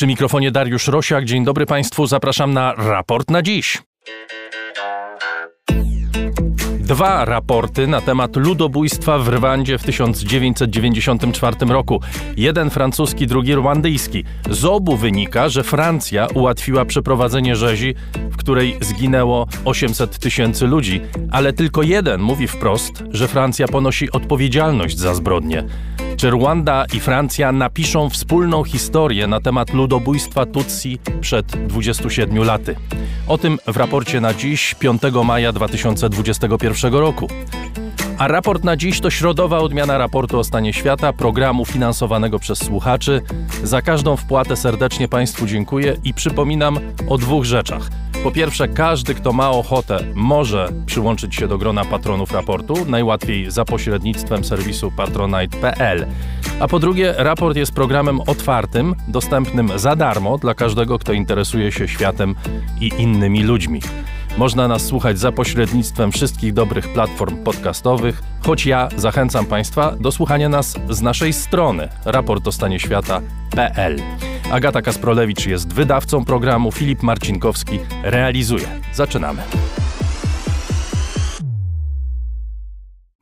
Przy mikrofonie Dariusz Rosiak. Dzień dobry Państwu. Zapraszam na raport na dziś. Dwa raporty na temat ludobójstwa w Rwandzie w 1994 roku. Jeden francuski, drugi rwandyjski. Z obu wynika, że Francja ułatwiła przeprowadzenie rzezi, w której zginęło 800 tysięcy ludzi, ale tylko jeden mówi wprost, że Francja ponosi odpowiedzialność za zbrodnie. Czy Rwanda i Francja napiszą wspólną historię na temat ludobójstwa Tutsi przed 27 laty? O tym w raporcie na dziś, 5 maja 2021 roku. A raport na dziś to środowa odmiana raportu o stanie świata, programu finansowanego przez słuchaczy. Za każdą wpłatę serdecznie Państwu dziękuję i przypominam o dwóch rzeczach. Po pierwsze, każdy, kto ma ochotę, może przyłączyć się do grona patronów raportu, najłatwiej za pośrednictwem serwisu patronite.pl. A po drugie, raport jest programem otwartym, dostępnym za darmo dla każdego, kto interesuje się światem i innymi ludźmi. Można nas słuchać za pośrednictwem wszystkich dobrych platform podcastowych, choć ja zachęcam Państwa do słuchania nas z naszej strony raportostanieświata.pl. Agata Kasprolewicz jest wydawcą programu, Filip Marcinkowski realizuje. Zaczynamy.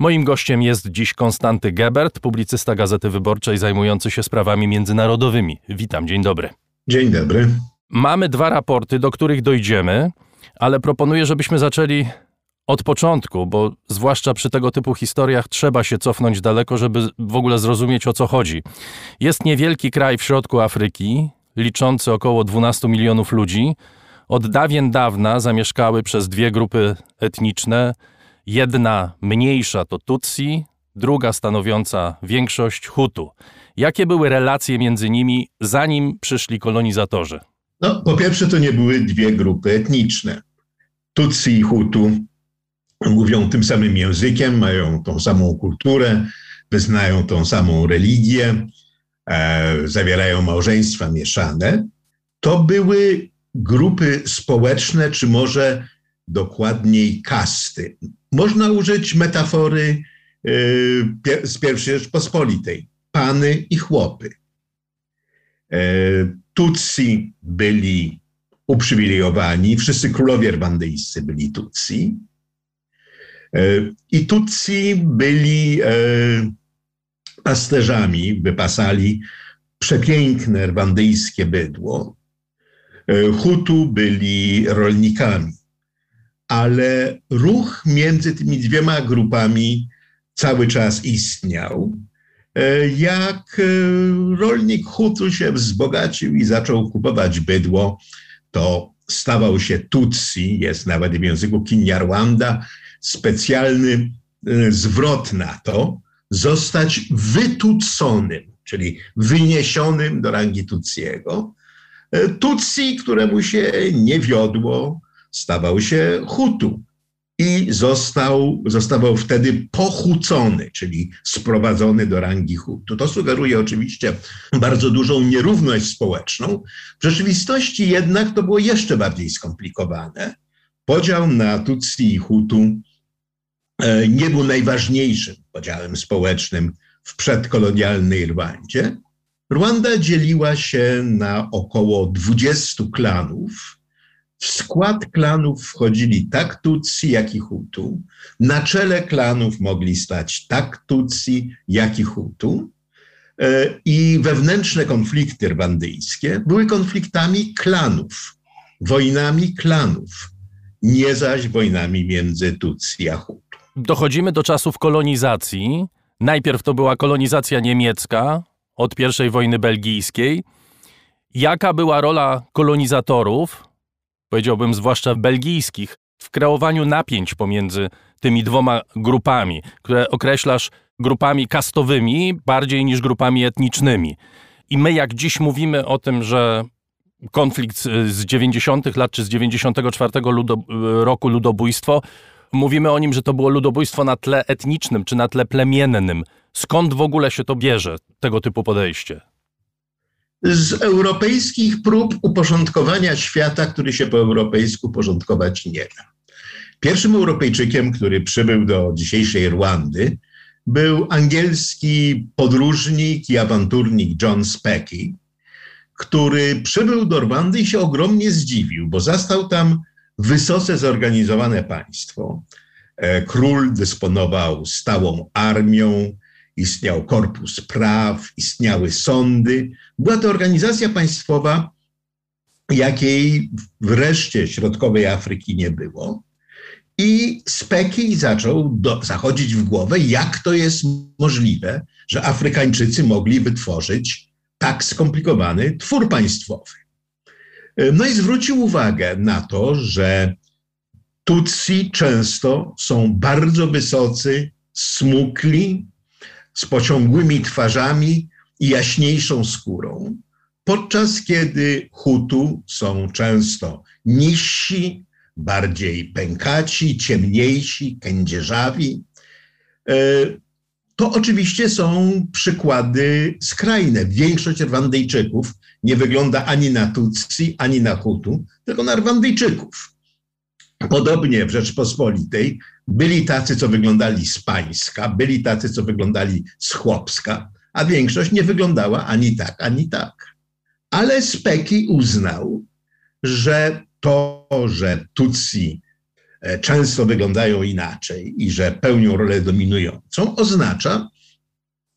Moim gościem jest dziś Konstanty Gebert, publicysta Gazety Wyborczej zajmujący się sprawami międzynarodowymi. Witam, dzień dobry. Dzień dobry. Mamy dwa raporty, do których dojdziemy ale proponuję, żebyśmy zaczęli od początku, bo zwłaszcza przy tego typu historiach trzeba się cofnąć daleko, żeby w ogóle zrozumieć o co chodzi. Jest niewielki kraj w środku Afryki, liczący około 12 milionów ludzi. Od dawien dawna zamieszkały przez dwie grupy etniczne. Jedna mniejsza to Tutsi, druga stanowiąca większość Hutu. Jakie były relacje między nimi, zanim przyszli kolonizatorzy? No, po pierwsze, to nie były dwie grupy etniczne. Tutsi i Hutu mówią tym samym językiem, mają tą samą kulturę, wyznają tą samą religię, e, zawierają małżeństwa mieszane. To były grupy społeczne, czy może dokładniej kasty. Można użyć metafory e, z pierwszej Rzeczpospolitej. Pany i chłopy. E, Tutsi byli uprzywilejowani, wszyscy królowie rwandyjscy byli Tutsi. E, I Tutsi byli e, pasterzami, wypasali przepiękne rwandyjskie bydło. E, Hutu byli rolnikami. Ale ruch między tymi dwiema grupami cały czas istniał. Jak rolnik Hutu się wzbogacił i zaczął kupować bydło, to stawał się Tutsi, jest nawet w języku Kinyarwanda specjalny e, zwrot na to, zostać wytuconym, czyli wyniesionym do rangi Tutsiego. E, Tutsi, któremu się nie wiodło, stawał się Hutu i został, zostawał wtedy pochucony, czyli sprowadzony do rangi Hutu. To sugeruje oczywiście bardzo dużą nierówność społeczną. W rzeczywistości jednak to było jeszcze bardziej skomplikowane. Podział na Tutsi i Hutu e, nie był najważniejszym podziałem społecznym w przedkolonialnej Rwandzie. Rwanda dzieliła się na około 20 klanów, w skład klanów wchodzili tak Tutsi, jak i Hutu. Na czele klanów mogli stać tak Tutsi, jak i Hutu. E, I wewnętrzne konflikty rwandyjskie były konfliktami klanów, wojnami klanów, nie zaś wojnami między Tutsi a Hutu. Dochodzimy do czasów kolonizacji. Najpierw to była kolonizacja niemiecka od I wojny belgijskiej. Jaka była rola kolonizatorów powiedziałbym zwłaszcza belgijskich, w kreowaniu napięć pomiędzy tymi dwoma grupami, które określasz grupami kastowymi bardziej niż grupami etnicznymi. I my, jak dziś mówimy o tym, że konflikt z 90. lat czy z 94 ludo, roku ludobójstwo, mówimy o nim, że to było ludobójstwo na tle etnicznym czy na tle plemiennym. Skąd w ogóle się to bierze, tego typu podejście? Z europejskich prób uporządkowania świata, który się po europejsku porządkować nie da. Pierwszym Europejczykiem, który przybył do dzisiejszej Rwandy, był angielski podróżnik i awanturnik John Specky, który przybył do Rwandy i się ogromnie zdziwił, bo zastał tam wysoce zorganizowane państwo. E, król dysponował stałą armią, istniał korpus praw, istniały sądy. Była to organizacja państwowa, jakiej wreszcie środkowej Afryki nie było. I Speki zaczął do, zachodzić w głowę, jak to jest możliwe, że Afrykańczycy mogli wytworzyć tak skomplikowany twór państwowy. No i zwrócił uwagę na to, że Tutsi często są bardzo wysocy, smukli, z pociągłymi twarzami i jaśniejszą skórą, podczas kiedy Hutu są często niżsi, bardziej pękaci, ciemniejsi, kędzierzawi. E, to oczywiście są przykłady skrajne. Większość Rwandyjczyków nie wygląda ani na Tutsi, ani na Hutu, tylko na Rwandyjczyków. Podobnie w Rzeczpospolitej byli tacy, co wyglądali z Pańska, byli tacy, co wyglądali z Chłopska, a większość nie wyglądała ani tak, ani tak. Ale Speki uznał, że to, że Tutsi e, często wyglądają inaczej i że pełnią rolę dominującą, oznacza,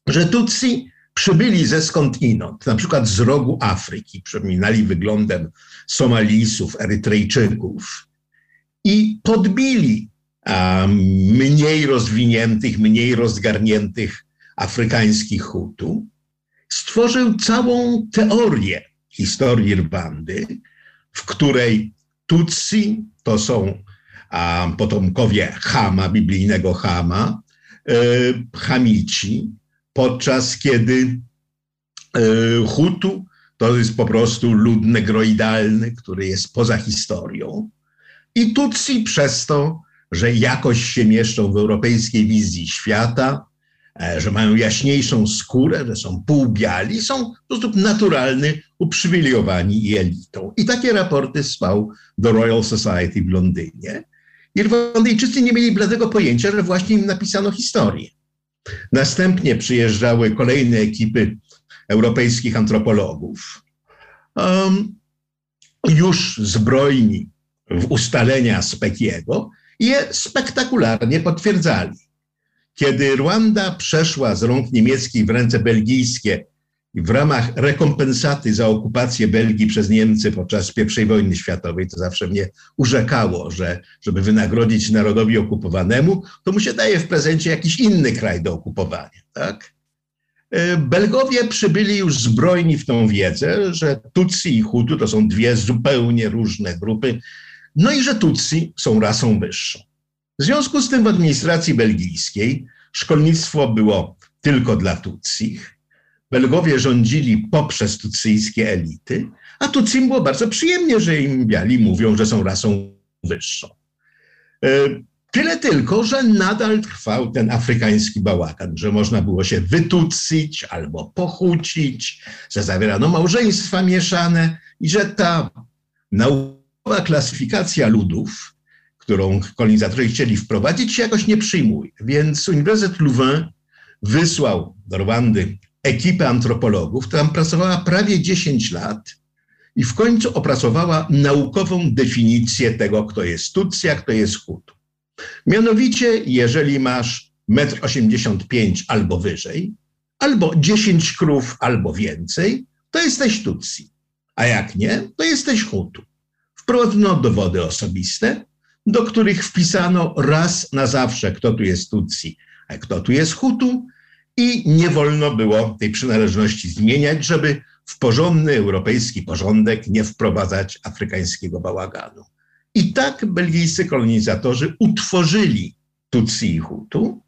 że Tutsi przybyli ze skądinąd, na przykład z rogu Afryki, przypominali wyglądem Somalijsów, Erytrejczyków i podbili mniej rozwiniętych, mniej rozgarniętych afrykańskich Hutu. Stworzył całą teorię historii Rwandy, w której Tutsi to są potomkowie Hama, biblijnego Hama, e, Hamici, podczas kiedy e, Hutu to jest po prostu lud negroidalny, który jest poza historią. I Tutsi przez to, że jakoś się mieszczą w europejskiej wizji świata, e, że mają jaśniejszą skórę, że są półbiali, są w sposób naturalny uprzywilejowani i elitą. I takie raporty spał do Royal Society w Londynie. Irlandyjczycy nie mieli bladego pojęcia, że właśnie im napisano historię. Następnie przyjeżdżały kolejne ekipy europejskich antropologów, um, już zbrojni w ustalenia Spekiego, je spektakularnie potwierdzali. Kiedy Rwanda przeszła z rąk niemieckich w ręce belgijskie w ramach rekompensaty za okupację Belgii przez Niemcy podczas I wojny światowej, to zawsze mnie urzekało, że żeby wynagrodzić narodowi okupowanemu, to mu się daje w prezencie jakiś inny kraj do okupowania. Tak? E, Belgowie przybyli już zbrojni w tą wiedzę, że Tutsi i Hutu to są dwie zupełnie różne grupy, no i że Tutsi są rasą wyższą. W związku z tym w administracji belgijskiej szkolnictwo było tylko dla Tutsich. Belgowie rządzili poprzez tutsyjskie elity, a Tutsim było bardzo przyjemnie, że im biali mówią, że są rasą wyższą. E, tyle tylko, że nadal trwał ten afrykański bałagan, że można było się wytucić albo pochucić, że zawierano małżeństwa mieszane i że ta naukowa klasyfikacja ludów, którą kolonizatorzy chcieli wprowadzić, się jakoś nie przyjmuje. Więc Uniwersytet Louvain wysłał do Rwandy ekipę antropologów, która pracowała prawie 10 lat i w końcu opracowała naukową definicję tego, kto jest Tutsi, a kto jest Hutu. Mianowicie, jeżeli masz 1,85 m albo wyżej, albo 10 krów, albo więcej, to jesteś Tutsi. A jak nie, to jesteś Hutu. Wprowadzono dowody osobiste, do których wpisano raz na zawsze, kto tu jest Tutsi, a kto tu jest Hutu, i nie wolno było tej przynależności zmieniać, żeby w porządny europejski porządek nie wprowadzać afrykańskiego bałaganu. I tak belgijscy kolonizatorzy utworzyli Tutsi i Hutu,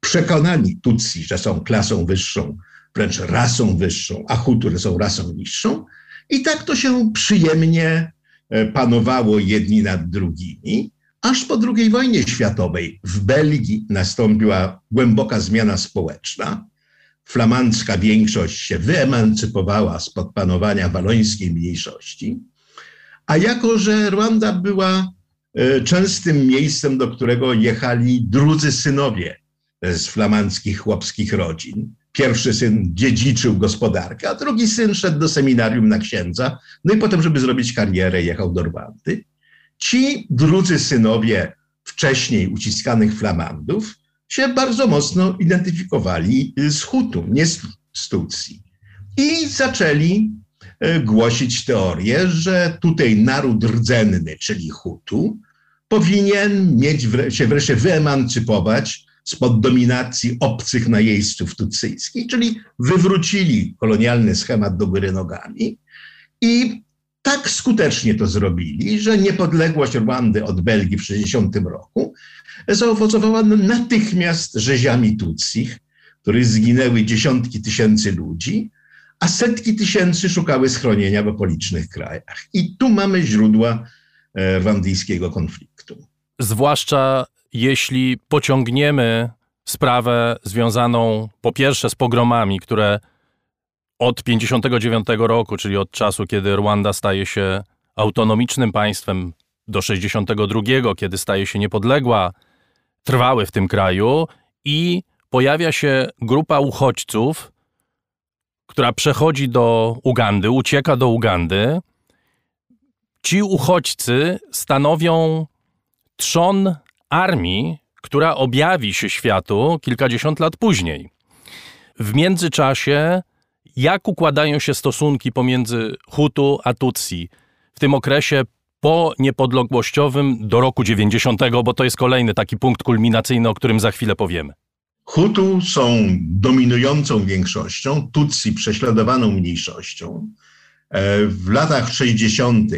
przekonani Tutsi, że są klasą wyższą, wręcz rasą wyższą, a Hutu, że są rasą niższą. I tak to się przyjemnie panowało jedni nad drugimi. Aż po II wojnie światowej w Belgii nastąpiła głęboka zmiana społeczna. Flamandzka większość się wyemancypowała spod panowania walońskiej mniejszości, a jako że Rwanda była e, częstym miejscem, do którego jechali drudzy synowie z flamandzkich chłopskich rodzin, pierwszy syn dziedziczył gospodarkę, a drugi syn szedł do seminarium na księdza, no i potem, żeby zrobić karierę, jechał do Rwandy. Ci drudzy synowie wcześniej uciskanych flamandów się bardzo mocno identyfikowali z Hutu, nie z Tutsi. I zaczęli e, głosić teorię, że tutaj naród rdzenny, czyli Hutu, powinien mieć się wreszcie wyemancypować spod dominacji obcych najeźdźców tutsyjskich, czyli wywrócili kolonialny schemat do góry nogami i tak skutecznie to zrobili, że niepodległość Rwandy od Belgii w 60 roku zaowocowała natychmiast rzeziami Tutsich, których zginęły dziesiątki tysięcy ludzi, a setki tysięcy szukały schronienia w okolicznych krajach. I tu mamy źródła e, rwandyjskiego konfliktu. Zwłaszcza jeśli pociągniemy sprawę związaną po pierwsze z pogromami, które od 59 roku, czyli od czasu, kiedy Rwanda staje się autonomicznym państwem, do 62, kiedy staje się niepodległa, trwały w tym kraju i pojawia się grupa uchodźców, która przechodzi do Ugandy, ucieka do Ugandy. Ci uchodźcy stanowią trzon armii, która objawi się światu kilkadziesiąt lat później. W międzyczasie, jak układają się stosunki pomiędzy Hutu a Tutsi w tym okresie po niepodległościowym do roku 90, bo to jest kolejny taki punkt kulminacyjny, o którym za chwilę powiemy. Hutu są dominującą większością, Tutsi prześladowaną mniejszością. E, w latach 60.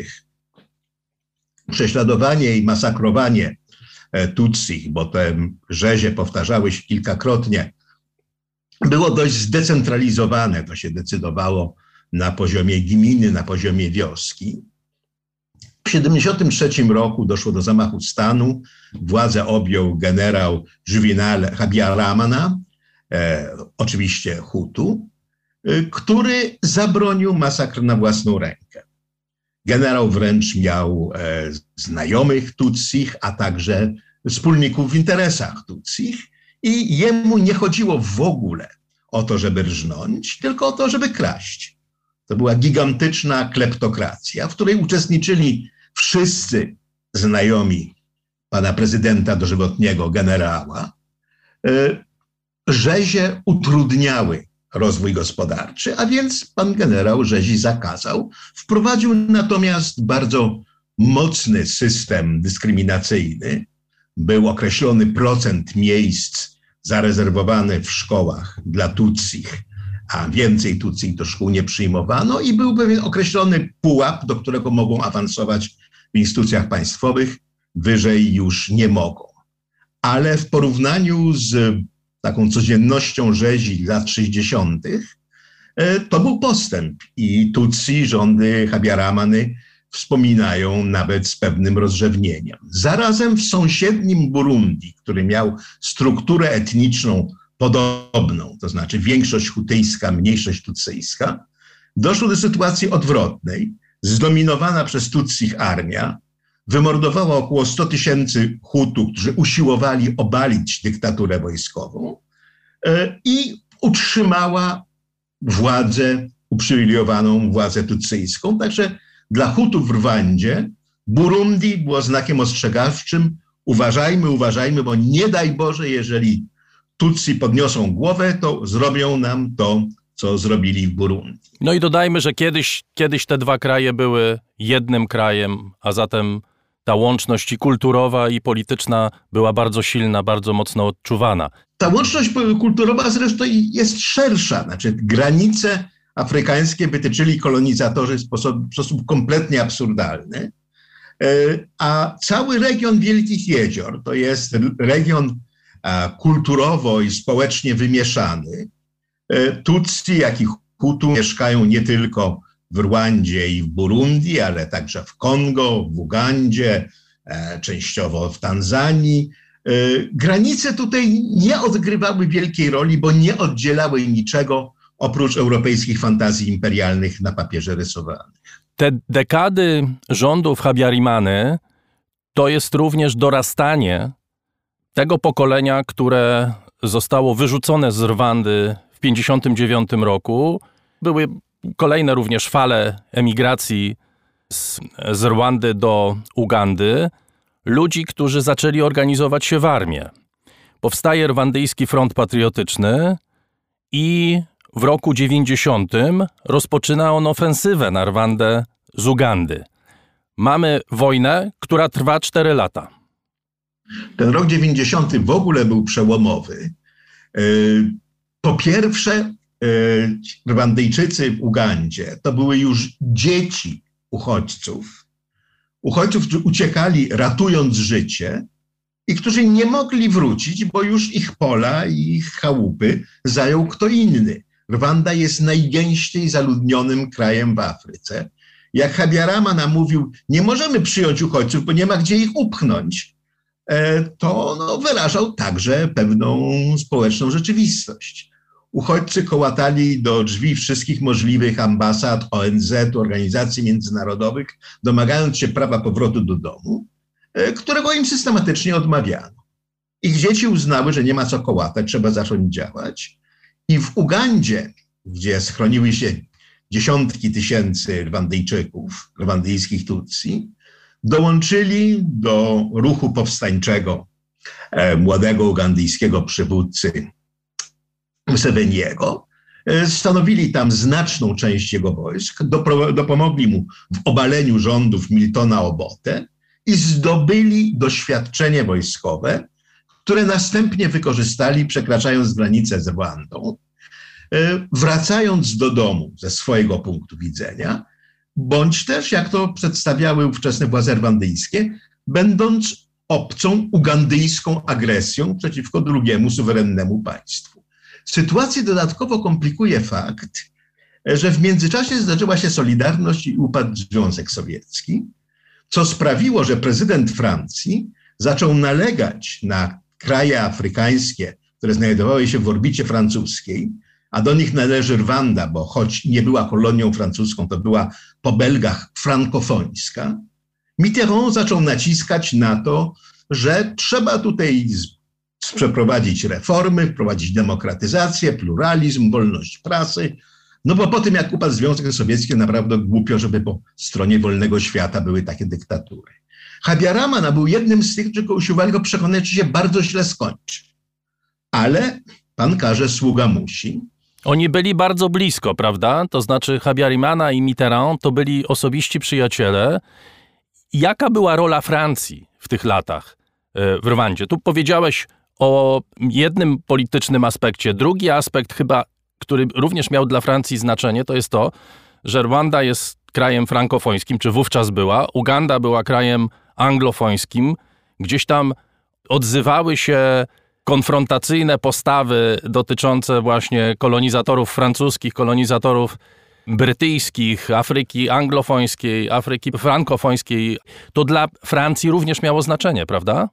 prześladowanie i masakrowanie e, Tutsi, bo te rzezie powtarzały się kilkakrotnie, było dość zdecentralizowane. To się decydowało na poziomie gminy, na poziomie wioski. W 1973 roku doszło do zamachu stanu. Władzę objął generał Juvenal Habyaramana, e, oczywiście Hutu, e, który zabronił masakr na własną rękę. Generał wręcz miał e, znajomych Tutsich, a także wspólników w interesach Tutsich i jemu nie chodziło w ogóle o to, żeby rżnąć, tylko o to, żeby kraść. To była gigantyczna kleptokracja, w której uczestniczyli wszyscy znajomi pana prezydenta dożywotniego, generała. E, rzezie utrudniały rozwój gospodarczy, a więc pan generał rzezi zakazał. Wprowadził natomiast bardzo mocny system dyskryminacyjny. Był określony procent miejsc zarezerwowany w szkołach dla Tutsich a więcej Tutsi do szkół nie przyjmowano i był pewien określony pułap, do którego mogą awansować w instytucjach państwowych, wyżej już nie mogą. Ale w porównaniu z taką codziennością rzezi lat 60., e, to był postęp i Tutsi, rządy Habiaramany wspominają nawet z pewnym rozrzewnieniem. Zarazem w sąsiednim Burundi, który miał strukturę etniczną podobną, to znaczy większość hutyjska, mniejszość tutsyjska, doszło do sytuacji odwrotnej. Zdominowana przez Tutsich armia wymordowała około 100 tysięcy Hutów, którzy usiłowali obalić dyktaturę wojskową e, i utrzymała władzę, uprzywilejowaną władzę tutsyjską. Także dla Hutów w Rwandzie Burundi było znakiem ostrzegawczym. Uważajmy, uważajmy, bo nie daj Boże, jeżeli Tutsi podniosą głowę, to zrobią nam to, co zrobili w Burundi. No i dodajmy, że kiedyś, kiedyś te dwa kraje były jednym krajem, a zatem ta łączność i kulturowa, i polityczna była bardzo silna, bardzo mocno odczuwana. Ta łączność kulturowa zresztą jest szersza. Znaczy, granice afrykańskie wytyczyli kolonizatorzy w sposób, w sposób kompletnie absurdalny. E, a cały region Wielkich Jezior to jest region kulturowo i społecznie wymieszany. E, Tutsi, jak i Hutu mieszkają nie tylko w Rwandzie i w Burundi, ale także w Kongo, w Ugandzie, e, częściowo w Tanzanii. E, granice tutaj nie odgrywały wielkiej roli, bo nie oddzielały niczego oprócz europejskich fantazji imperialnych na papierze rysowanych. Te dekady rządów Habyarimany to jest również dorastanie tego pokolenia, które zostało wyrzucone z Rwandy w 1959 roku. Były kolejne również fale emigracji z, z Rwandy do Ugandy ludzi, którzy zaczęli organizować się w armię. Powstaje Rwandyjski Front Patriotyczny i w roku 90 rozpoczyna on ofensywę na Rwandę z Ugandy. Mamy wojnę, która trwa 4 lata. Ten rok 90 w ogóle był przełomowy. E, po pierwsze, Rwandyjczycy w Ugandzie to były już dzieci uchodźców. Uchodźców, którzy uciekali ratując życie i którzy nie mogli wrócić, bo już ich pola i ich chałupy zajął kto inny. Rwanda jest najgęściej zaludnionym krajem w Afryce. Jak Habiarama namówił, nie możemy przyjąć uchodźców, bo nie ma gdzie ich upchnąć, e, to no, wyrażał także pewną społeczną rzeczywistość. Uchodźcy kołatali do drzwi wszystkich możliwych ambasad, ONZ, organizacji międzynarodowych, domagając się prawa powrotu do domu, e, którego im systematycznie odmawiano. Ich dzieci uznały, że nie ma co kołatać, trzeba zacząć działać. I w Ugandzie, gdzie schroniły się dziesiątki tysięcy Rwandyjczyków, rwandyjskich Tutsi, dołączyli do ruchu powstańczego e, młodego ugandyjskiego przywódcy Museveniego. E, stanowili tam znaczną część jego wojsk, dopomogli mu w obaleniu rządów Miltona Obote i zdobyli doświadczenie wojskowe, które następnie wykorzystali, przekraczając granicę z Rwandą, e, wracając do domu ze swojego punktu widzenia, bądź też, jak to przedstawiały ówczesne władze rwandyjskie, będąc obcą ugandyjską agresją przeciwko drugiemu suwerennemu państwu. Sytuację dodatkowo komplikuje fakt, że w międzyczasie zdarzyła się Solidarność i upadł Związek Sowiecki, co sprawiło, że prezydent Francji zaczął nalegać na kraje afrykańskie, które znajdowały się w orbicie francuskiej, a do nich należy Rwanda, bo choć nie była kolonią francuską, to była po Belgach frankofońska, Mitterrand zaczął naciskać na to, że trzeba tutaj przeprowadzić reformy, wprowadzić demokratyzację, pluralizm, wolność prasy. No bo po tym, jak upadł Związek Sowiecki, naprawdę głupio, żeby po stronie wolnego świata były takie dyktatury. Habiaramana był jednym z tych, którzy usiłowali go przekonać, że się bardzo źle skończy. Ale pan każe, sługa musi. Oni byli bardzo blisko, prawda? To znaczy Habiarimana i Mitterrand to byli osobiści przyjaciele. Jaka była rola Francji w tych latach e, w Rwandzie? Tu powiedziałeś o jednym politycznym aspekcie. Drugi aspekt chyba, który również miał dla Francji znaczenie, to jest to, że Rwanda jest krajem frankofońskim, czy wówczas była. Uganda była krajem anglofońskim. Gdzieś tam odzywały się konfrontacyjne postawy dotyczące właśnie kolonizatorów francuskich, kolonizatorów brytyjskich, Afryki anglofońskiej, Afryki frankofońskiej. To dla Francji również miało znaczenie, prawda?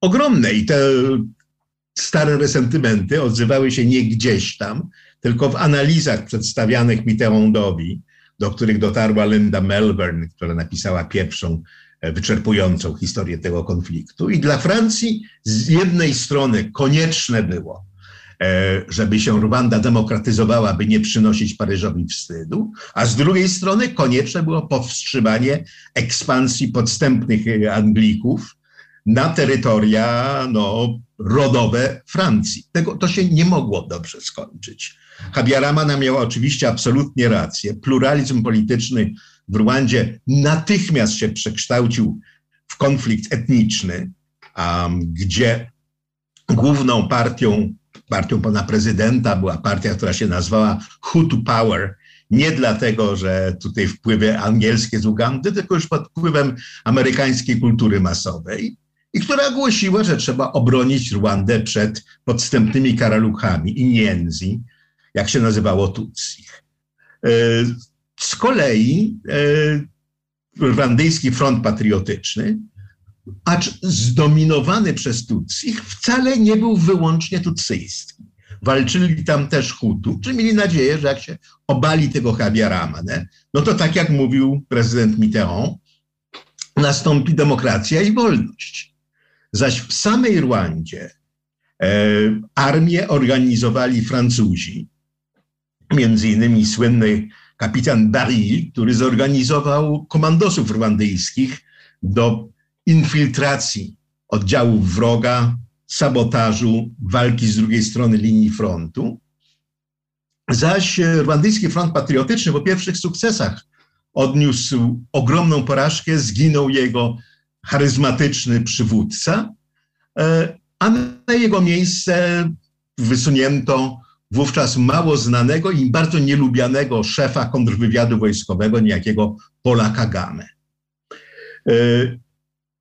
Ogromne i te stare resentymenty odzywały się nie gdzieś tam, tylko w analizach przedstawianych Mitterrandowi, do których dotarła Linda Melbourne, która napisała pierwszą e, wyczerpującą historię tego konfliktu. I dla Francji z jednej strony konieczne było, e, żeby się Rwanda demokratyzowała, by nie przynosić Paryżowi wstydu, a z drugiej strony konieczne było powstrzymanie ekspansji podstępnych e, Anglików, na terytoria no, rodowe Francji. Tego, to się nie mogło dobrze skończyć. Habiaramana miała oczywiście absolutnie rację. Pluralizm polityczny w Rwandzie natychmiast się przekształcił w konflikt etniczny, um, gdzie główną partią, partią pana prezydenta była partia, która się nazywała Hutu Power, nie dlatego, że tutaj wpływy angielskie z Ugandy, tylko już pod wpływem amerykańskiej kultury masowej i która głosiła, że trzeba obronić Rwandę przed podstępnymi karaluchami i nienzi, jak się nazywało Tutsi. E, z kolei e, Rwandyjski Front Patriotyczny, acz zdominowany przez Tutsi, wcale nie był wyłącznie tutsyjski. Walczyli tam też Hutu, czy mieli nadzieję, że jak się obali tego Habiaramanę, no to tak jak mówił prezydent Mitterrand, nastąpi demokracja i wolność. Zaś w samej Rwandzie Armię organizowali Francuzi, między innymi słynny kapitan Barry, który zorganizował komandosów rwandyjskich do infiltracji oddziałów wroga, sabotażu, walki z drugiej strony linii frontu. Zaś Rwandyjski Front Patriotyczny po pierwszych sukcesach odniósł ogromną porażkę, zginął jego charyzmatyczny przywódca, e, a na jego miejsce wysunięto wówczas mało znanego i bardzo nielubianego szefa kontrwywiadu wojskowego, niejakiego Pola Kagame. E,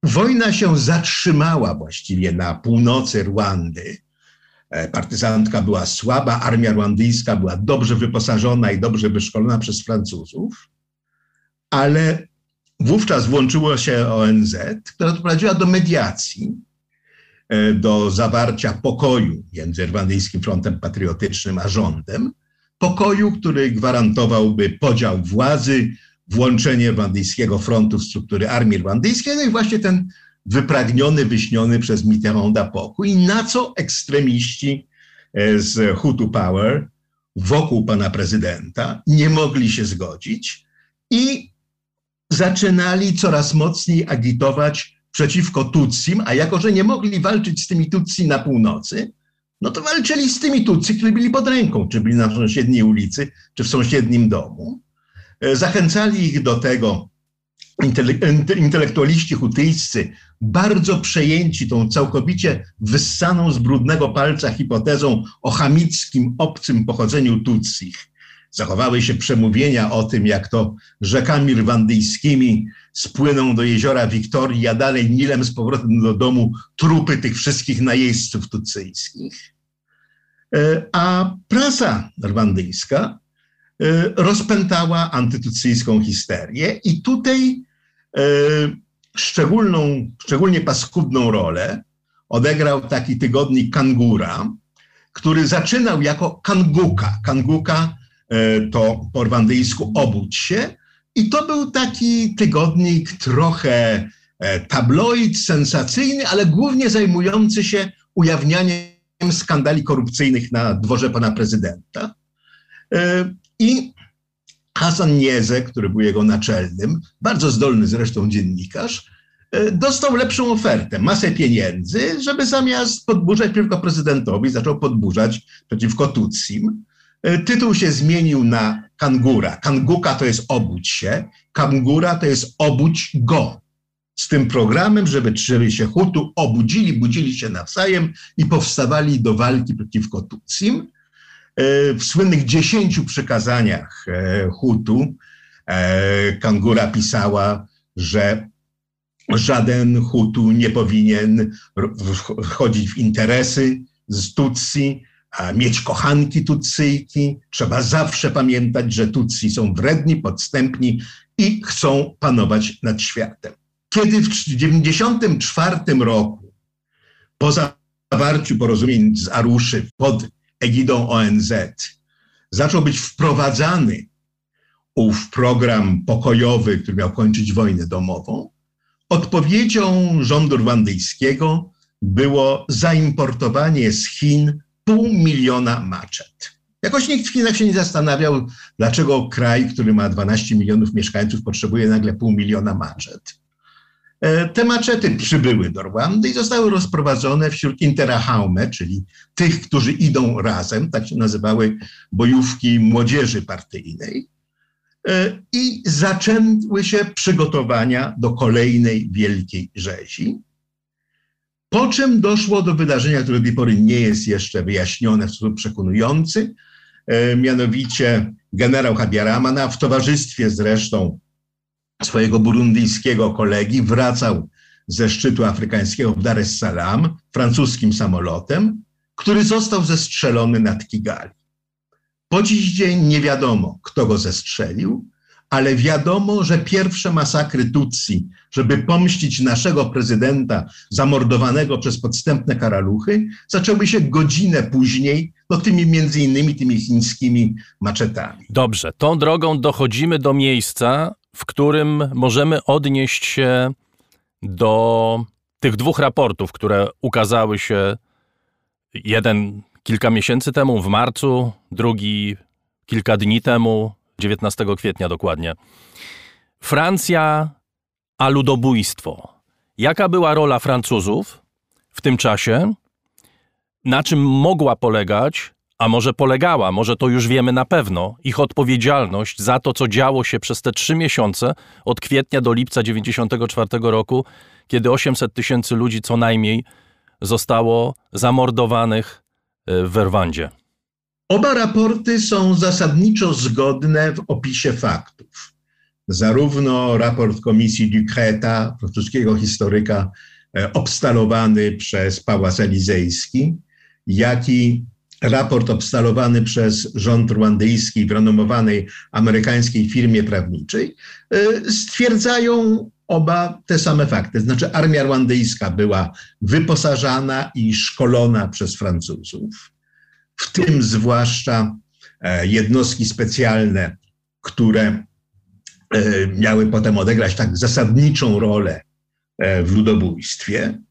wojna się zatrzymała właściwie na północy Rwandy. E, partyzantka była słaba, armia rwandyjska była dobrze wyposażona i dobrze wyszkolona przez Francuzów, ale wówczas włączyło się ONZ, która doprowadziła do mediacji E, do zawarcia pokoju między Rwandyjskim Frontem Patriotycznym a rządem, pokoju, który gwarantowałby podział władzy, włączenie Rwandyjskiego Frontu w struktury armii rwandyjskiej, no i właśnie ten wypragniony, wyśniony przez Mitterranda pokój, na co ekstremiści e, z Hutu Power wokół pana prezydenta nie mogli się zgodzić i zaczynali coraz mocniej agitować przeciwko Tutsim, a jako, że nie mogli walczyć z tymi Tutsi na północy, no to walczyli z tymi Tutsi, którzy byli pod ręką, czy byli na sąsiedniej ulicy, czy w sąsiednim domu. E, zachęcali ich do tego intelektualiści hutyjscy, bardzo przejęci tą całkowicie wyssaną z brudnego palca hipotezą o chamickim, obcym pochodzeniu Tutsich. Zachowały się przemówienia o tym, jak to rzekami rwandyjskimi spłyną do jeziora Wiktorii, a dalej Nilem z powrotem do domu trupy tych wszystkich najeźdźców tucyjskich. E, a prasa rwandyjska e, rozpętała antytucyjską histerię i tutaj e, szczególną, szczególnie paskudną rolę odegrał taki tygodnik Kangura, który zaczynał jako Kanguka. Kanguka to po rwandyjsku obudź się, i to był taki tygodnik trochę e, tabloid, sensacyjny, ale głównie zajmujący się ujawnianiem skandali korupcyjnych na dworze pana prezydenta. E, I Hasan Nieze, który był jego naczelnym, bardzo zdolny zresztą dziennikarz, e, dostał lepszą ofertę, masę pieniędzy, żeby zamiast podburzać przeciwko prezydentowi, zaczął podburzać przeciwko Tutsim. E, tytuł się zmienił na Kangura. Kanguka to jest obudź się, Kangura to jest obudź go. Z tym programem, żeby, żeby się Hutu obudzili, budzili się nawzajem i powstawali do walki przeciwko Tutsim. E, w słynnych dziesięciu przykazaniach e, Hutu Kangura pisała, że żaden Hutu nie powinien wchodzić w interesy z Tutsi, mieć kochanki Tutsyjki. Trzeba zawsze pamiętać, że Tutsi są wredni, podstępni i chcą panować nad światem. Kiedy w 1994 roku, po zawarciu porozumień z Aruszy pod egidą ONZ, zaczął być wprowadzany ów program pokojowy, który miał kończyć wojnę domową, odpowiedzią rządu rwandyjskiego było zaimportowanie z Chin pół miliona maczet. Jakoś nikt w Chinach się nie zastanawiał, dlaczego kraj, który ma 12 milionów mieszkańców, potrzebuje nagle pół miliona maczet. E, te maczety przybyły do Rwandy i zostały rozprowadzone wśród interahaume, czyli tych, którzy idą razem, tak się nazywały bojówki młodzieży partyjnej. E, I zaczęły się przygotowania do kolejnej wielkiej rzezi. Po czym doszło do wydarzenia, które do tej pory nie jest jeszcze wyjaśnione w sposób przekonujący, e, mianowicie generał Habiaramana w towarzystwie zresztą swojego burundyjskiego kolegi wracał ze szczytu afrykańskiego w Dar es Salaam francuskim samolotem, który został zestrzelony nad Kigali. Po dziś dzień nie wiadomo, kto go zestrzelił, ale wiadomo, że pierwsze masakry Tutsi, żeby pomścić naszego prezydenta zamordowanego przez podstępne karaluchy, zaczęły się godzinę później, no tymi między innymi tymi chińskimi maczetami. Dobrze, tą drogą dochodzimy do miejsca, w którym możemy odnieść się do tych dwóch raportów, które ukazały się Jeden kilka miesięcy temu, w marcu, drugi kilka dni temu, 19 kwietnia dokładnie. Francja, a ludobójstwo. Jaka była rola Francuzów w tym czasie? Na czym mogła polegać, a może polegała, może to już wiemy na pewno, ich odpowiedzialność za to, co działo się przez te trzy miesiące od kwietnia do lipca 1994 roku, kiedy 800 tysięcy ludzi co najmniej zostało zamordowanych e, w Rwandzie. Oba raporty są zasadniczo zgodne w opisie faktów. Zarówno raport Komisji Ducreta, francuskiego historyka, e, obstalowany przez Pałac Elizejski, jak i raport obstalowany przez rząd rwandyjski w renomowanej amerykańskiej firmie prawniczej, e, stwierdzają oba te same fakty. Znaczy, armia rwandyjska była wyposażana i szkolona przez Francuzów, w tym zwłaszcza e, jednostki specjalne, które e, miały potem odegrać tak zasadniczą rolę w ludobójstwie.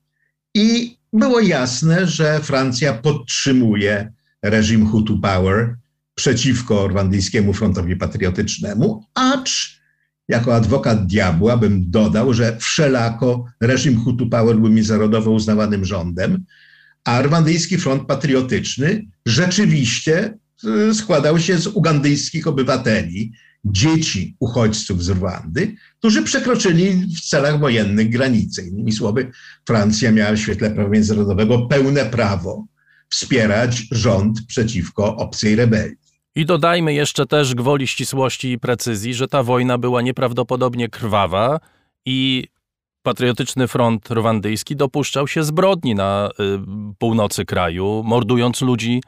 I było jasne, że Francja podtrzymuje reżim Hutu Power przeciwko rwandyjskiemu frontowi patriotycznemu, acz jako adwokat diabła bym dodał, że wszelako reżim Hutu Power był międzynarodowo uznawanym rządem, a rwandyjski front patriotyczny rzeczywiście y, składał się z ugandyjskich obywateli, dzieci uchodźców z Rwandy, którzy przekroczyli w celach wojennych granice. Innymi słowy, Francja miała w świetle prawa międzynarodowego pełne prawo wspierać rząd przeciwko obcej rebelii. I dodajmy jeszcze też gwoli ścisłości i precyzji, że ta wojna była nieprawdopodobnie krwawa i Patriotyczny Front Rwandyjski dopuszczał się zbrodni na y, północy kraju, mordując ludzi,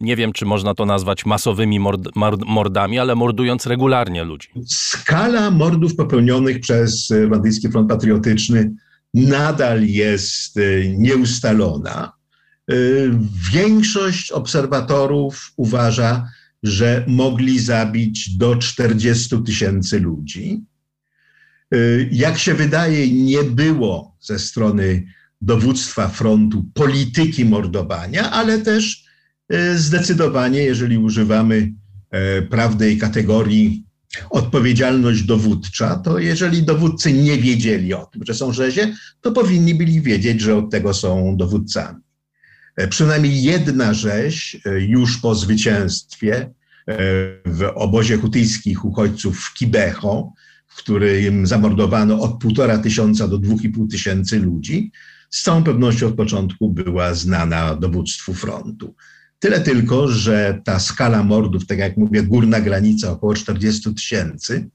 nie wiem czy można to nazwać masowymi mord, mordami, ale mordując regularnie ludzi. Skala mordów popełnionych przez Rwandyjski Front Patriotyczny nadal jest y, nieustalona. Y, większość obserwatorów uważa, że mogli zabić do 40 tysięcy ludzi. Y, jak się wydaje, nie było ze strony dowództwa frontu polityki mordowania, ale też y, zdecydowanie, jeżeli używamy prawnej kategorii odpowiedzialność dowódcza, to jeżeli dowódcy nie wiedzieli o tym, że są rzezie, to powinni byli wiedzieć, że od tego są dowódcami. E, przynajmniej jedna rzeź e, już po zwycięstwie e, w obozie hutyjskich uchodźców w Kibeho, w którym zamordowano od półtora tysiąca do dwóch i pół tysięcy ludzi, z całą pewnością od początku była znana dowództwu frontu. Tyle tylko, że ta skala mordów, tak jak mówię, górna granica około 40 tysięcy,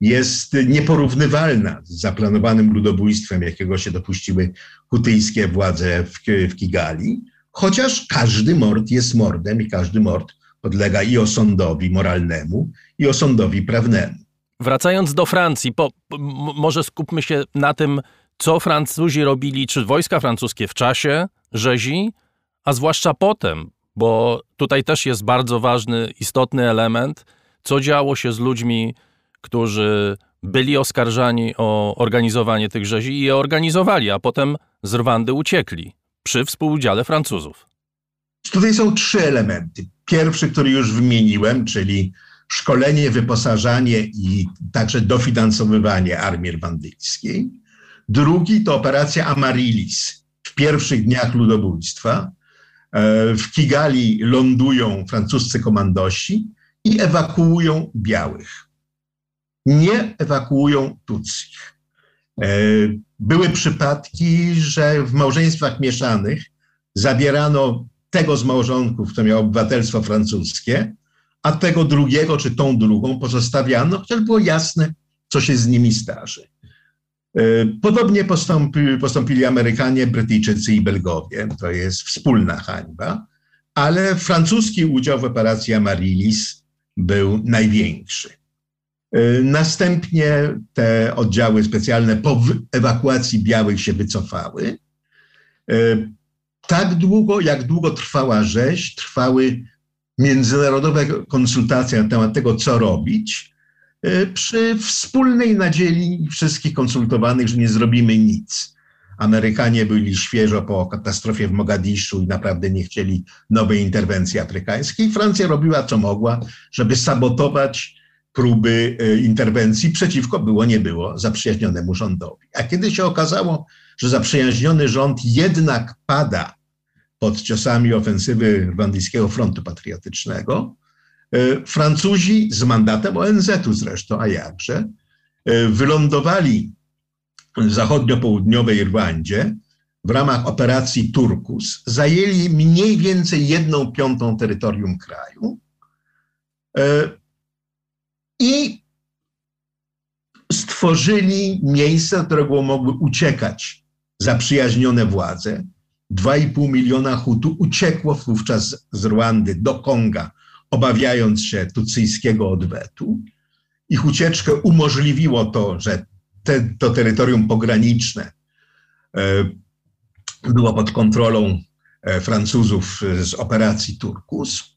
jest nieporównywalna z zaplanowanym ludobójstwem, jakiego się dopuściły hutyjskie władze w, w Kigali. Chociaż każdy mord jest mordem i każdy mord podlega i osądowi moralnemu, i osądowi prawnemu. Wracając do Francji, po, może skupmy się na tym, co Francuzi robili, czy wojska francuskie w czasie rzezi, a zwłaszcza potem, bo tutaj też jest bardzo ważny, istotny element, co działo się z ludźmi, którzy byli oskarżani o organizowanie tych rzezi i je organizowali, a potem z Rwandy uciekli przy współudziale Francuzów. Tutaj są trzy elementy. Pierwszy, który już wymieniłem, czyli szkolenie, wyposażanie i także dofinansowywanie armii rwandyjskiej. Drugi to operacja Amarilis w pierwszych dniach ludobójstwa. E, w Kigali lądują francuscy komandosi i ewakuują białych. Nie ewakuują Tutsich. E, były przypadki, że w małżeństwach mieszanych zabierano tego z małżonków, kto miał obywatelstwo francuskie, a tego drugiego czy tą drugą pozostawiano, chociaż było jasne, co się z nimi starzy. E, podobnie postąpi, postąpili Amerykanie, Brytyjczycy i Belgowie. To jest wspólna hańba, ale francuski udział w operacji Amarilis był największy. Y, następnie te oddziały specjalne po ewakuacji białych się wycofały. Y, tak długo, jak długo trwała rzeź, trwały międzynarodowe konsultacje na temat tego, co robić, y, przy wspólnej nadziei wszystkich konsultowanych, że nie zrobimy nic. Amerykanie byli świeżo po katastrofie w Mogadiszu i naprawdę nie chcieli nowej interwencji afrykańskiej. Francja robiła co mogła, żeby sabotować próby e, interwencji przeciwko było nie było zaprzyjaźnionemu rządowi. A kiedy się okazało, że zaprzyjaźniony rząd jednak pada pod ciosami ofensywy Rwandyjskiego Frontu Patriotycznego, e, Francuzi z mandatem ONZ-u zresztą, a jakże, e, wylądowali w zachodnio-południowej Rwandzie w ramach operacji Turkus, zajęli mniej więcej jedną piątą terytorium kraju. I stworzyli miejsce, do którego mogły uciekać zaprzyjaźnione władze. 2,5 miliona Hutu uciekło wówczas z Rwandy do Konga, obawiając się tucyjskiego odwetu. Ich ucieczkę umożliwiło to, że te, to terytorium pograniczne e, było pod kontrolą e, Francuzów z operacji Turkus.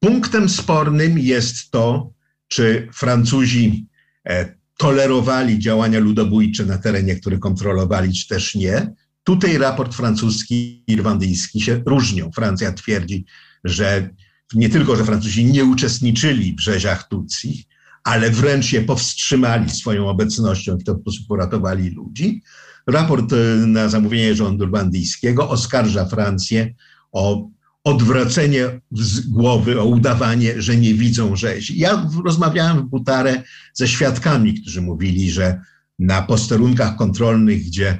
Punktem spornym jest to, czy Francuzi e, tolerowali działania ludobójcze na terenie, który kontrolowali, czy też nie. Tutaj raport francuski i irlandyjski się różnią. Francja twierdzi, że nie tylko, że Francuzi nie uczestniczyli w rzeziach Tutsi, ale wręcz je powstrzymali swoją obecnością w ten sposób uratowali ludzi. Raport e, na zamówienie rządu rwandyjskiego oskarża Francję o odwracenie z głowy, o udawanie, że nie widzą rzezi. Ja rozmawiałem w Butarę ze świadkami, którzy mówili, że na posterunkach kontrolnych, gdzie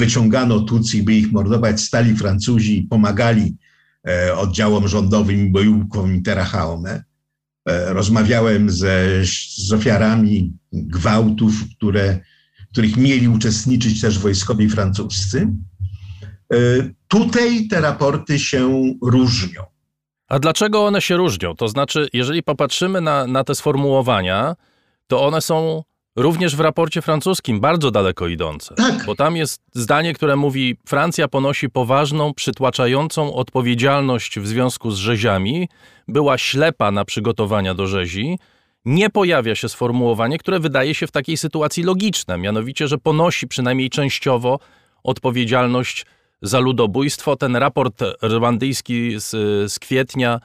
wyciągano Tutsi, by ich mordować, stali Francuzi i pomagali e, oddziałom rządowym i bojówkom Interrahaume. E, rozmawiałem ze, z ofiarami gwałtów, które, których mieli uczestniczyć też wojskowi francuscy. E, tutaj te raporty się różnią. A dlaczego one się różnią? To znaczy, jeżeli popatrzymy na, na te sformułowania, to one są również w raporcie francuskim bardzo daleko idące. Tak. Bo tam jest zdanie, które mówi: Francja ponosi poważną, przytłaczającą odpowiedzialność w związku z rzeziami, była ślepa na przygotowania do rzezi. Nie pojawia się sformułowanie, które wydaje się w takiej sytuacji logiczne, mianowicie, że ponosi przynajmniej częściowo odpowiedzialność za ludobójstwo. Ten raport rwandyjski z, z kwietnia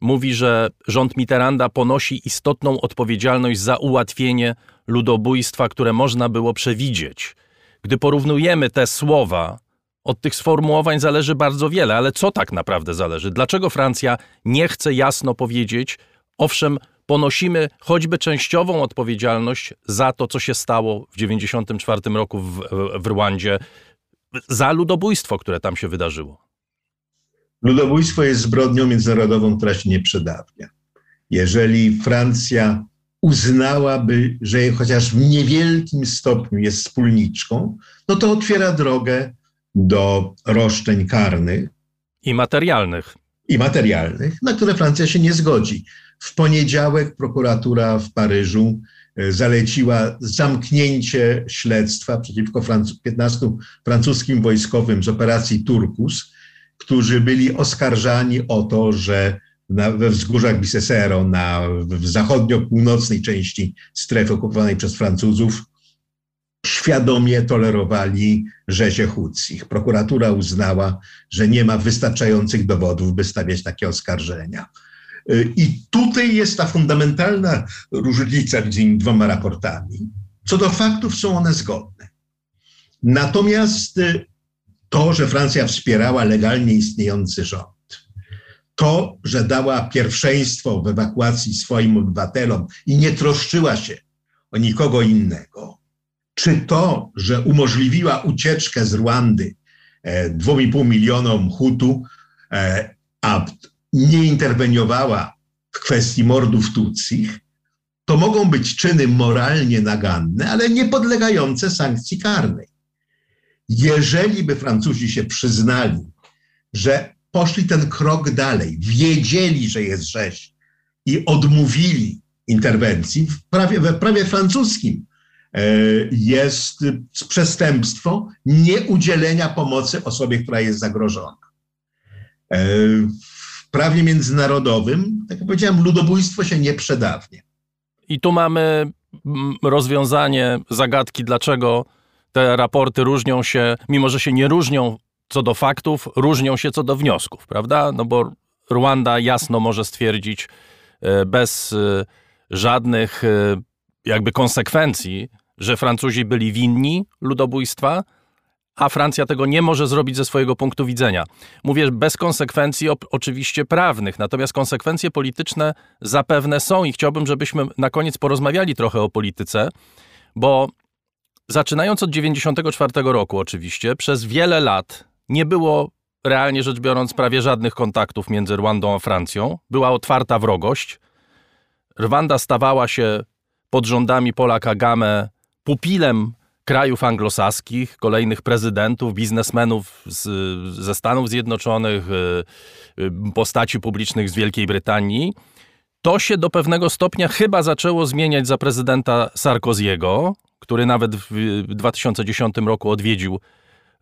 mówi, że rząd Mitterranda ponosi istotną odpowiedzialność za ułatwienie ludobójstwa, które można było przewidzieć. Gdy porównujemy te słowa, od tych sformułowań zależy bardzo wiele, ale co tak naprawdę zależy? Dlaczego Francja nie chce jasno powiedzieć, owszem, ponosimy choćby częściową odpowiedzialność za to, co się stało w 1994 roku w, w Rwandzie, za ludobójstwo, które tam się wydarzyło? Ludobójstwo jest zbrodnią międzynarodową, która się nie przedawnia. Jeżeli Francja uznałaby, że chociaż w niewielkim stopniu jest wspólniczką, no to otwiera drogę do roszczeń karnych. I materialnych. I materialnych, na które Francja się nie zgodzi. W poniedziałek prokuratura w Paryżu e, zaleciła zamknięcie śledztwa przeciwko 15 francuskim wojskowym z operacji Turkus, którzy byli oskarżani o to, że na, wzgórzach Bisesero, na, w zachodnio-północnej części strefy okupowanej przez Francuzów, świadomie tolerowali rzezie Hutsich. Prokuratura uznała, że nie ma wystarczających dowodów, by stawiać takie oskarżenia. I tutaj jest ta fundamentalna różnica między tymi dwoma raportami. Co do faktów są one zgodne. Natomiast to, że Francja wspierała legalnie istniejący rząd, to, że dała pierwszeństwo w ewakuacji swoim obywatelom i nie troszczyła się o nikogo innego, czy to, że umożliwiła ucieczkę z Rwandy e, 2,5 milionom Hutu, e, a nie interweniowała w kwestii mordów Tutsich, to mogą być czyny moralnie naganne, ale nie podlegające sankcji karnej. Jeżeli by Francuzi się przyznali, że poszli ten krok dalej, wiedzieli, że jest rzeź i odmówili interwencji, w prawie, prawie francuskim e, jest przestępstwo nieudzielenia pomocy osobie, która jest zagrożona. E, w prawie międzynarodowym, tak jak powiedziałem, ludobójstwo się nie przedawnia. I tu mamy mm, rozwiązanie zagadki, dlaczego te raporty różnią się, mimo że się nie różnią co do faktów, różnią się co do wniosków, prawda? No bo Rwanda jasno może stwierdzić e, bez e, żadnych e, jakby konsekwencji, że Francuzi byli winni ludobójstwa, a Francja tego nie może zrobić ze swojego punktu widzenia. Mówię bez konsekwencji oczywiście prawnych, natomiast konsekwencje polityczne zapewne są i chciałbym, żebyśmy na koniec porozmawiali trochę o polityce, bo zaczynając od 1994 roku oczywiście, przez wiele lat nie było realnie rzecz biorąc prawie żadnych kontaktów między Rwandą a Francją. Była otwarta wrogość. Rwanda stawała się pod rządami Pola Kagame pupilem krajów anglosaskich, kolejnych prezydentów, biznesmenów z, ze Stanów Zjednoczonych, y, y, postaci publicznych z Wielkiej Brytanii. To się do pewnego stopnia chyba zaczęło zmieniać za prezydenta Sarkoziego, który nawet w 2010 roku odwiedził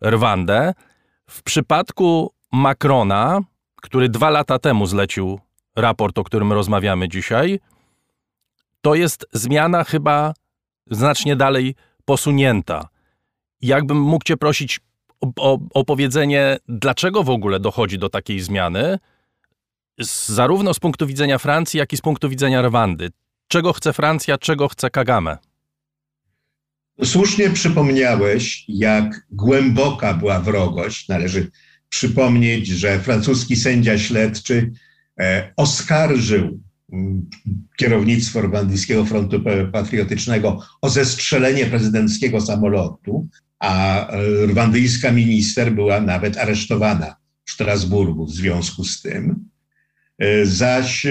Rwandę. W przypadku Macrona, który dwa lata temu zlecił raport, o którym rozmawiamy dzisiaj, to jest zmiana chyba znacznie dalej posunięta. Jakbym mógł Cię prosić o, o, o powiedzenie, dlaczego w ogóle dochodzi do takiej zmiany, z, zarówno z punktu widzenia Francji, jak i z punktu widzenia Rwandy. Czego chce Francja, czego chce Kagame? Słusznie przypomniałeś, jak głęboka była wrogość. Należy przypomnieć, że francuski sędzia śledczy e, oskarżył mm, kierownictwo Rwandyjskiego Frontu Patriotycznego o zestrzelenie prezydenckiego samolotu, a e, rwandyjska minister była nawet aresztowana w Strasburgu w związku z tym. E, zaś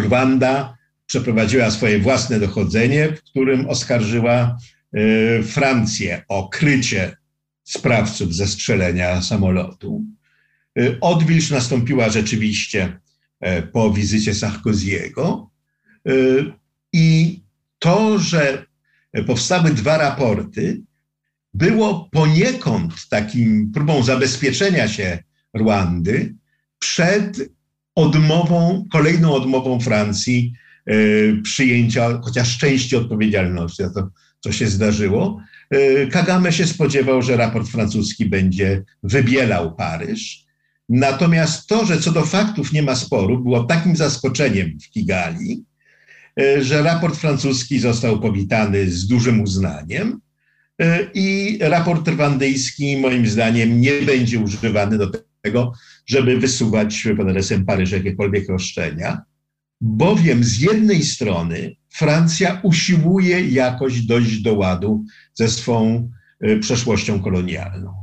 Rwanda przeprowadziła swoje własne dochodzenie, w którym oskarżyła e, Francję o krycie sprawców zestrzelenia samolotu. E, odwilż nastąpiła rzeczywiście e, po wizycie Sarkoziego i to, że powstały dwa raporty, było poniekąd takim próbą zabezpieczenia się Rwandy przed odmową, kolejną odmową Francji przyjęcia chociaż części odpowiedzialności za to, co się zdarzyło. E, Kagame się spodziewał, że raport francuski będzie wybielał Paryż. Natomiast to, że co do faktów nie ma sporu, było takim zaskoczeniem w Kigali, e, że raport francuski został powitany z dużym uznaniem i raport rwandyjski moim zdaniem nie będzie używany do tego, żeby wysuwać pod adresem Paryża jakiekolwiek roszczenia bowiem z jednej strony Francja usiłuje jakoś dojść do ładu ze swą e, przeszłością kolonialną.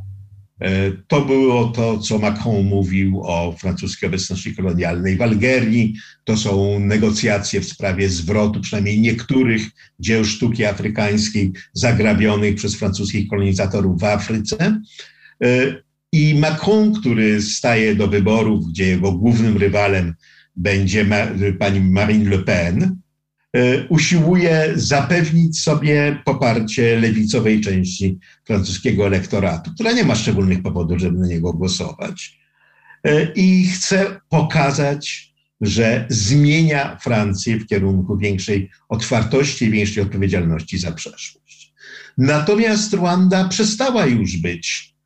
E, to było to, co Macron mówił o francuskiej obecności kolonialnej w Algerii. To są negocjacje w sprawie zwrotu przynajmniej niektórych dzieł sztuki afrykańskiej zagrabionych przez francuskich kolonizatorów w Afryce. E, I Macron, który staje do wyborów, gdzie jego głównym rywalem będzie pani Marine Le Pen, e, usiłuje zapewnić sobie poparcie lewicowej części francuskiego elektoratu, która nie ma szczególnych powodów, żeby na niego głosować. E, I chce pokazać, że zmienia Francję w kierunku większej otwartości i większej odpowiedzialności za przeszłość. Natomiast Rwanda przestała już być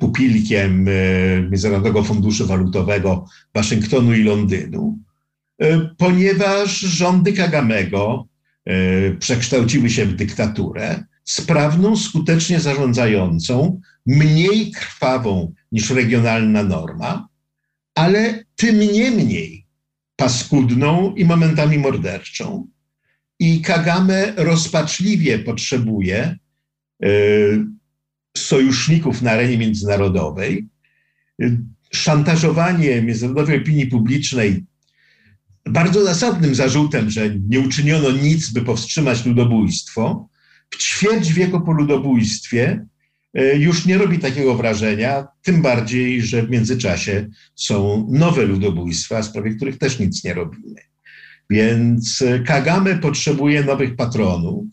pupilkiem e, Międzynarodowego Funduszu Walutowego Waszyngtonu i Londynu, e, ponieważ rządy Kagamego przekształciły się w dyktaturę sprawną, skutecznie zarządzającą, mniej krwawą niż regionalna norma, ale tym niemniej paskudną i momentami morderczą. I Kagame rozpaczliwie potrzebuje sojuszników na arenie międzynarodowej, szantażowanie międzynarodowej opinii publicznej bardzo zasadnym zarzutem, że nie uczyniono nic, by powstrzymać ludobójstwo, w ćwierć wieku po ludobójstwie e, już nie robi takiego wrażenia, tym bardziej, że w międzyczasie są nowe ludobójstwa, w sprawie których też nic nie robimy. Więc Kagame potrzebuje nowych patronów,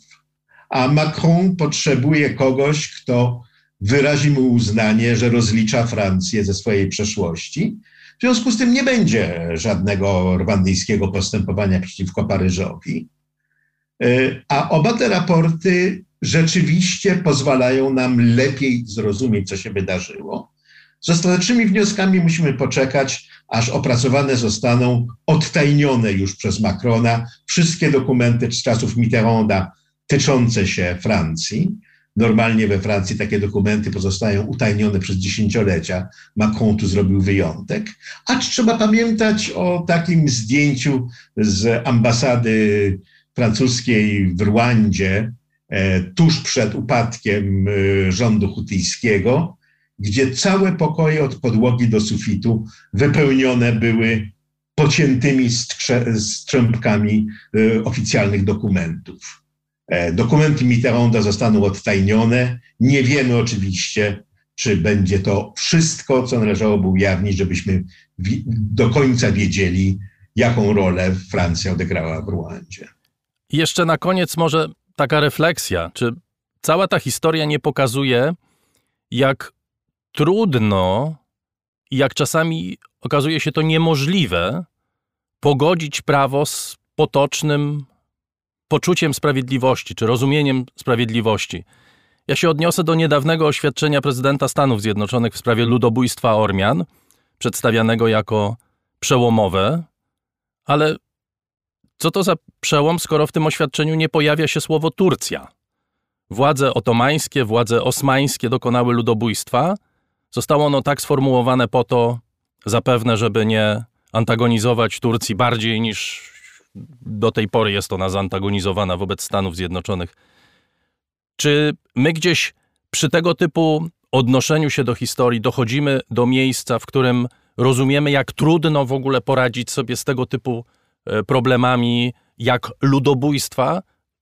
a Macron potrzebuje kogoś, kto wyrazi mu uznanie, że rozlicza Francję ze swojej przeszłości. W związku z tym nie będzie żadnego rwandyjskiego postępowania przeciwko Paryżowi. E, a oba te raporty rzeczywiście pozwalają nam lepiej zrozumieć, co się wydarzyło. Z ostatecznymi wnioskami musimy poczekać, aż opracowane zostaną odtajnione już przez Macrona wszystkie dokumenty z czasów Mitterranda tyczące się Francji. Normalnie we Francji takie dokumenty pozostają utajnione przez dziesięciolecia. Macron tu zrobił wyjątek. Acz trzeba pamiętać o takim zdjęciu z ambasady francuskiej w Rwandzie e, tuż przed upadkiem e, rządu hutyjskiego, gdzie całe pokoje od podłogi do sufitu wypełnione były pociętymi strzępkami e, oficjalnych dokumentów. Dokumenty Mitterranda zostaną odtajnione. Nie wiemy oczywiście, czy będzie to wszystko, co należałoby ujawnić, żebyśmy do końca wiedzieli, jaką rolę Francja odegrała w Rwandzie. Jeszcze na koniec może taka refleksja, czy cała ta historia nie pokazuje, jak trudno i jak czasami okazuje się to niemożliwe pogodzić prawo z potocznym poczuciem sprawiedliwości czy rozumieniem sprawiedliwości. Ja się odniosę do niedawnego oświadczenia prezydenta Stanów Zjednoczonych w sprawie ludobójstwa Ormian, przedstawianego jako przełomowe, ale co to za przełom, skoro w tym oświadczeniu nie pojawia się słowo Turcja? Władze otomańskie, władze osmańskie dokonały ludobójstwa. Zostało ono tak sformułowane po to, zapewne, żeby nie antagonizować Turcji bardziej niż do tej pory jest ona zantagonizowana wobec Stanów Zjednoczonych. Czy my gdzieś przy tego typu odnoszeniu się do historii dochodzimy do miejsca, w którym rozumiemy, jak trudno w ogóle poradzić sobie z tego typu E, problemami jak ludobójstwa,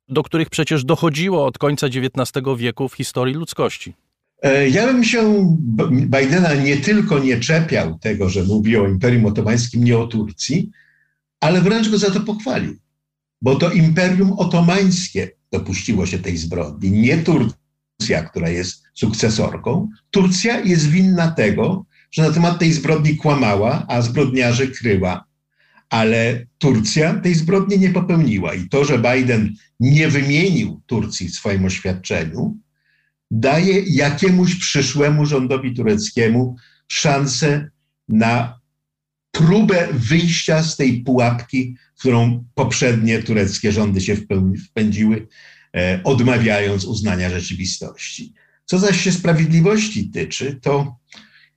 do których przecież dochodziło od końca XIX wieku w historii ludzkości. E, ja bym się Bidena nie tylko nie czepiał tego, że mówi o Imperium Otomańskim, nie o Turcji, ale wręcz go za to pochwalił. Bo to Imperium Otomańskie dopuściło się tej zbrodni, nie Turcja, która jest sukcesorką. Turcja jest winna tego, że na temat tej zbrodni kłamała, a zbrodniarzy kryła ale Turcja tej zbrodni nie popełniła. I to, że Biden nie wymienił Turcji w swoim oświadczeniu, daje jakiemuś przyszłemu rządowi tureckiemu szansę na próbę wyjścia z tej pułapki, którą poprzednie tureckie rządy się wpędziły, e, odmawiając uznania rzeczywistości. Co zaś się sprawiedliwości tyczy, to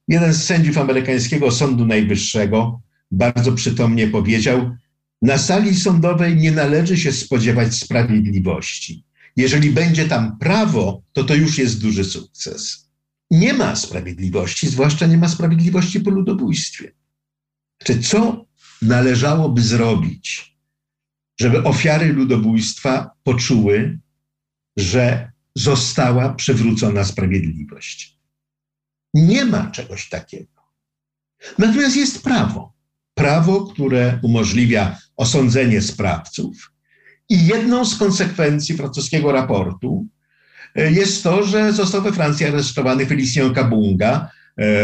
jeden z sędziów amerykańskiego Sądu Najwyższego bardzo przytomnie powiedział, na sali sądowej nie należy się spodziewać sprawiedliwości. Jeżeli będzie tam prawo, to to już jest duży sukces. Nie ma sprawiedliwości, zwłaszcza nie ma sprawiedliwości po ludobójstwie. Czy co należałoby zrobić, żeby ofiary ludobójstwa poczuły, że została przywrócona sprawiedliwość? Nie ma czegoś takiego. Natomiast jest prawo prawo, które umożliwia osądzenie sprawców. I jedną z konsekwencji francuskiego raportu e, jest to, że został we Francji aresztowany Felicien Kabunga,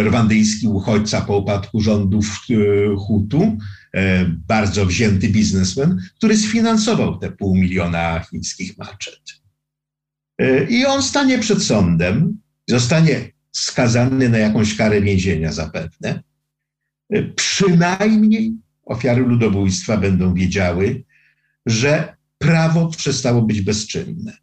rwandyjski uchodźca po upadku rządów e, Hutu, bardzo wzięty biznesmen, który sfinansował te pół miliona chińskich maczet. I on stanie przed sądem, zostanie skazany na jakąś karę więzienia zapewne, przynajmniej ofiary ludobójstwa będą wiedziały, że prawo przestało być bezczynne.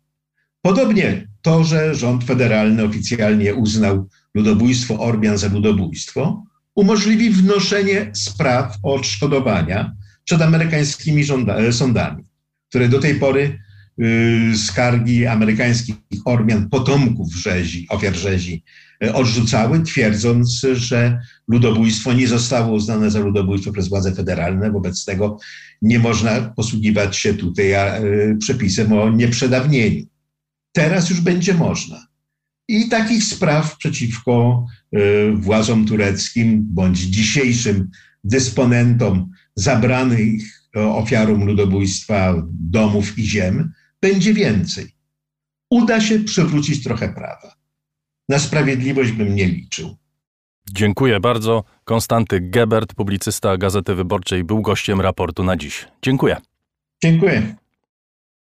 Podobnie to, że rząd federalny oficjalnie uznał ludobójstwo Ormian za ludobójstwo, umożliwi wnoszenie spraw o odszkodowania przed amerykańskimi sądami, które do tej pory y, skargi amerykańskich Ormian, potomków rzezi, ofiar rzezi, E, odrzucały, twierdząc, że ludobójstwo nie zostało uznane za ludobójstwo przez władze federalne. Wobec tego nie można posługiwać się tutaj e, przepisem o nieprzedawnieniu. Teraz już będzie można. I takich spraw przeciwko e, władzom tureckim bądź dzisiejszym dysponentom zabranych ofiarom ludobójstwa domów i ziem będzie więcej. Uda się przywrócić trochę prawa na sprawiedliwość bym nie liczył. Dziękuję bardzo. Konstanty Gebert, publicysta Gazety Wyborczej, był gościem raportu na dziś. Dziękuję. Dziękuję.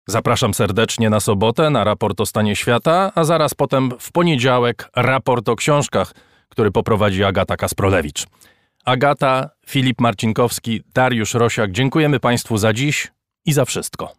Zapraszam serdecznie na sobotę na raport o stanie świata, a zaraz potem w poniedziałek raport o książkach, który poprowadzi Agata Kasprolewicz. Agata, Filip Marcinkowski, Dariusz Rosiak, dziękujemy Państwu za dziś i za wszystko.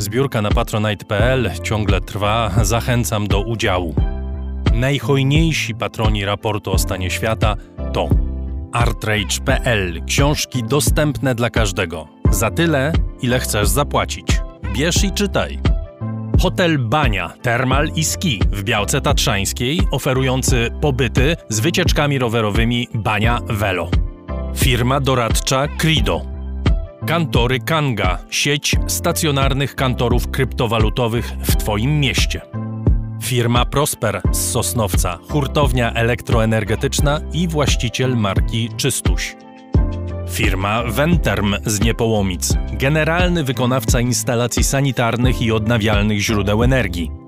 Zbiórka na patronite.pl ciągle trwa, zachęcam do udziału. Najhojniejsi patroni raportu o stanie świata to artrage.pl książki dostępne dla każdego. Za tyle, ile chcesz zapłacić. Bierz i czytaj. Hotel Bania, Termal i Ski w Białce Tatrzańskiej, oferujący pobyty z wycieczkami rowerowymi Bania Velo. Firma doradcza Crido. Kantory Kanga, sieć stacjonarnych kantorów kryptowalutowych w Twoim mieście. Firma Prosper z Sosnowca, hurtownia elektroenergetyczna i właściciel marki Czystuś. Firma Venterm z Niepołomic, generalny wykonawca instalacji sanitarnych i odnawialnych źródeł energii.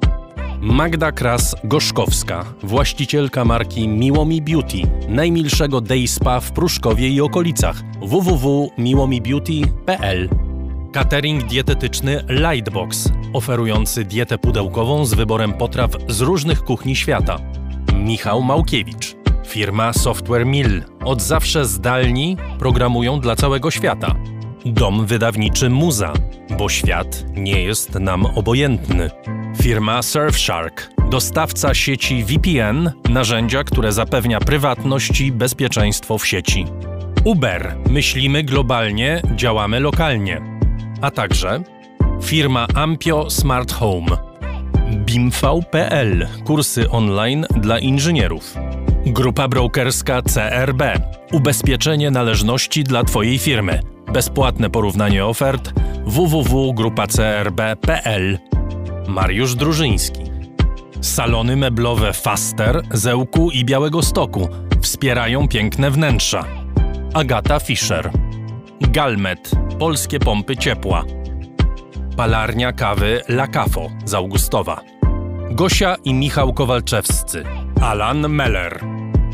Magda Kras-Gorzkowska, właścicielka marki Miłomi Beauty, najmilszego day spa w Pruszkowie i okolicach www.miłomibeauty.pl Catering dietetyczny Lightbox, oferujący dietę pudełkową z wyborem potraw z różnych kuchni świata. Michał Małkiewicz, firma Software Mill, od zawsze zdalni programują dla całego świata. Dom wydawniczy Muza, bo świat nie jest nam obojętny. Firma Surfshark, dostawca sieci VPN, narzędzia, które zapewnia prywatność i bezpieczeństwo w sieci. Uber, myślimy globalnie, działamy lokalnie. A także firma Ampio Smart Home. BIMV.pl, kursy online dla inżynierów. Grupa brokerska CRB, ubezpieczenie należności dla Twojej firmy. Bezpłatne porównanie ofert www.grupacrb.pl Mariusz Drużyński. Salony meblowe Faster, Zełku i Białego Stoku wspierają piękne wnętrza. Agata Fischer. Galmet Polskie pompy ciepła. Palarnia kawy La Cafo z Augustowa. Gosia i Michał Kowalczewscy. Alan Meller.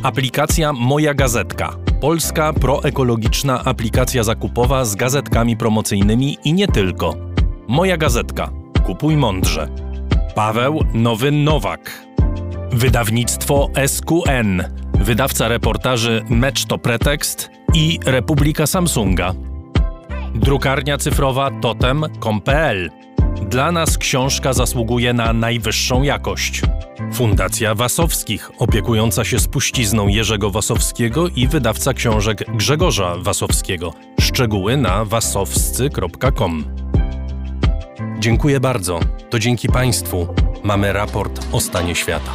Aplikacja Moja Gazetka Polska proekologiczna aplikacja zakupowa z gazetkami promocyjnymi i nie tylko. Moja gazetka. Kupuj mądrze. Paweł Nowy Nowak. Wydawnictwo SQN. Wydawca reportaży Mecz to Pretekst i Republika Samsunga. Drukarnia cyfrowa totem.com.pl. Dla nas książka zasługuje na najwyższą jakość. Fundacja Wasowskich, opiekująca się spuścizną Jerzego Wasowskiego i wydawca książek Grzegorza Wasowskiego. Szczegóły na wasowscy.com. Dziękuję bardzo. To dzięki Państwu mamy raport o stanie świata.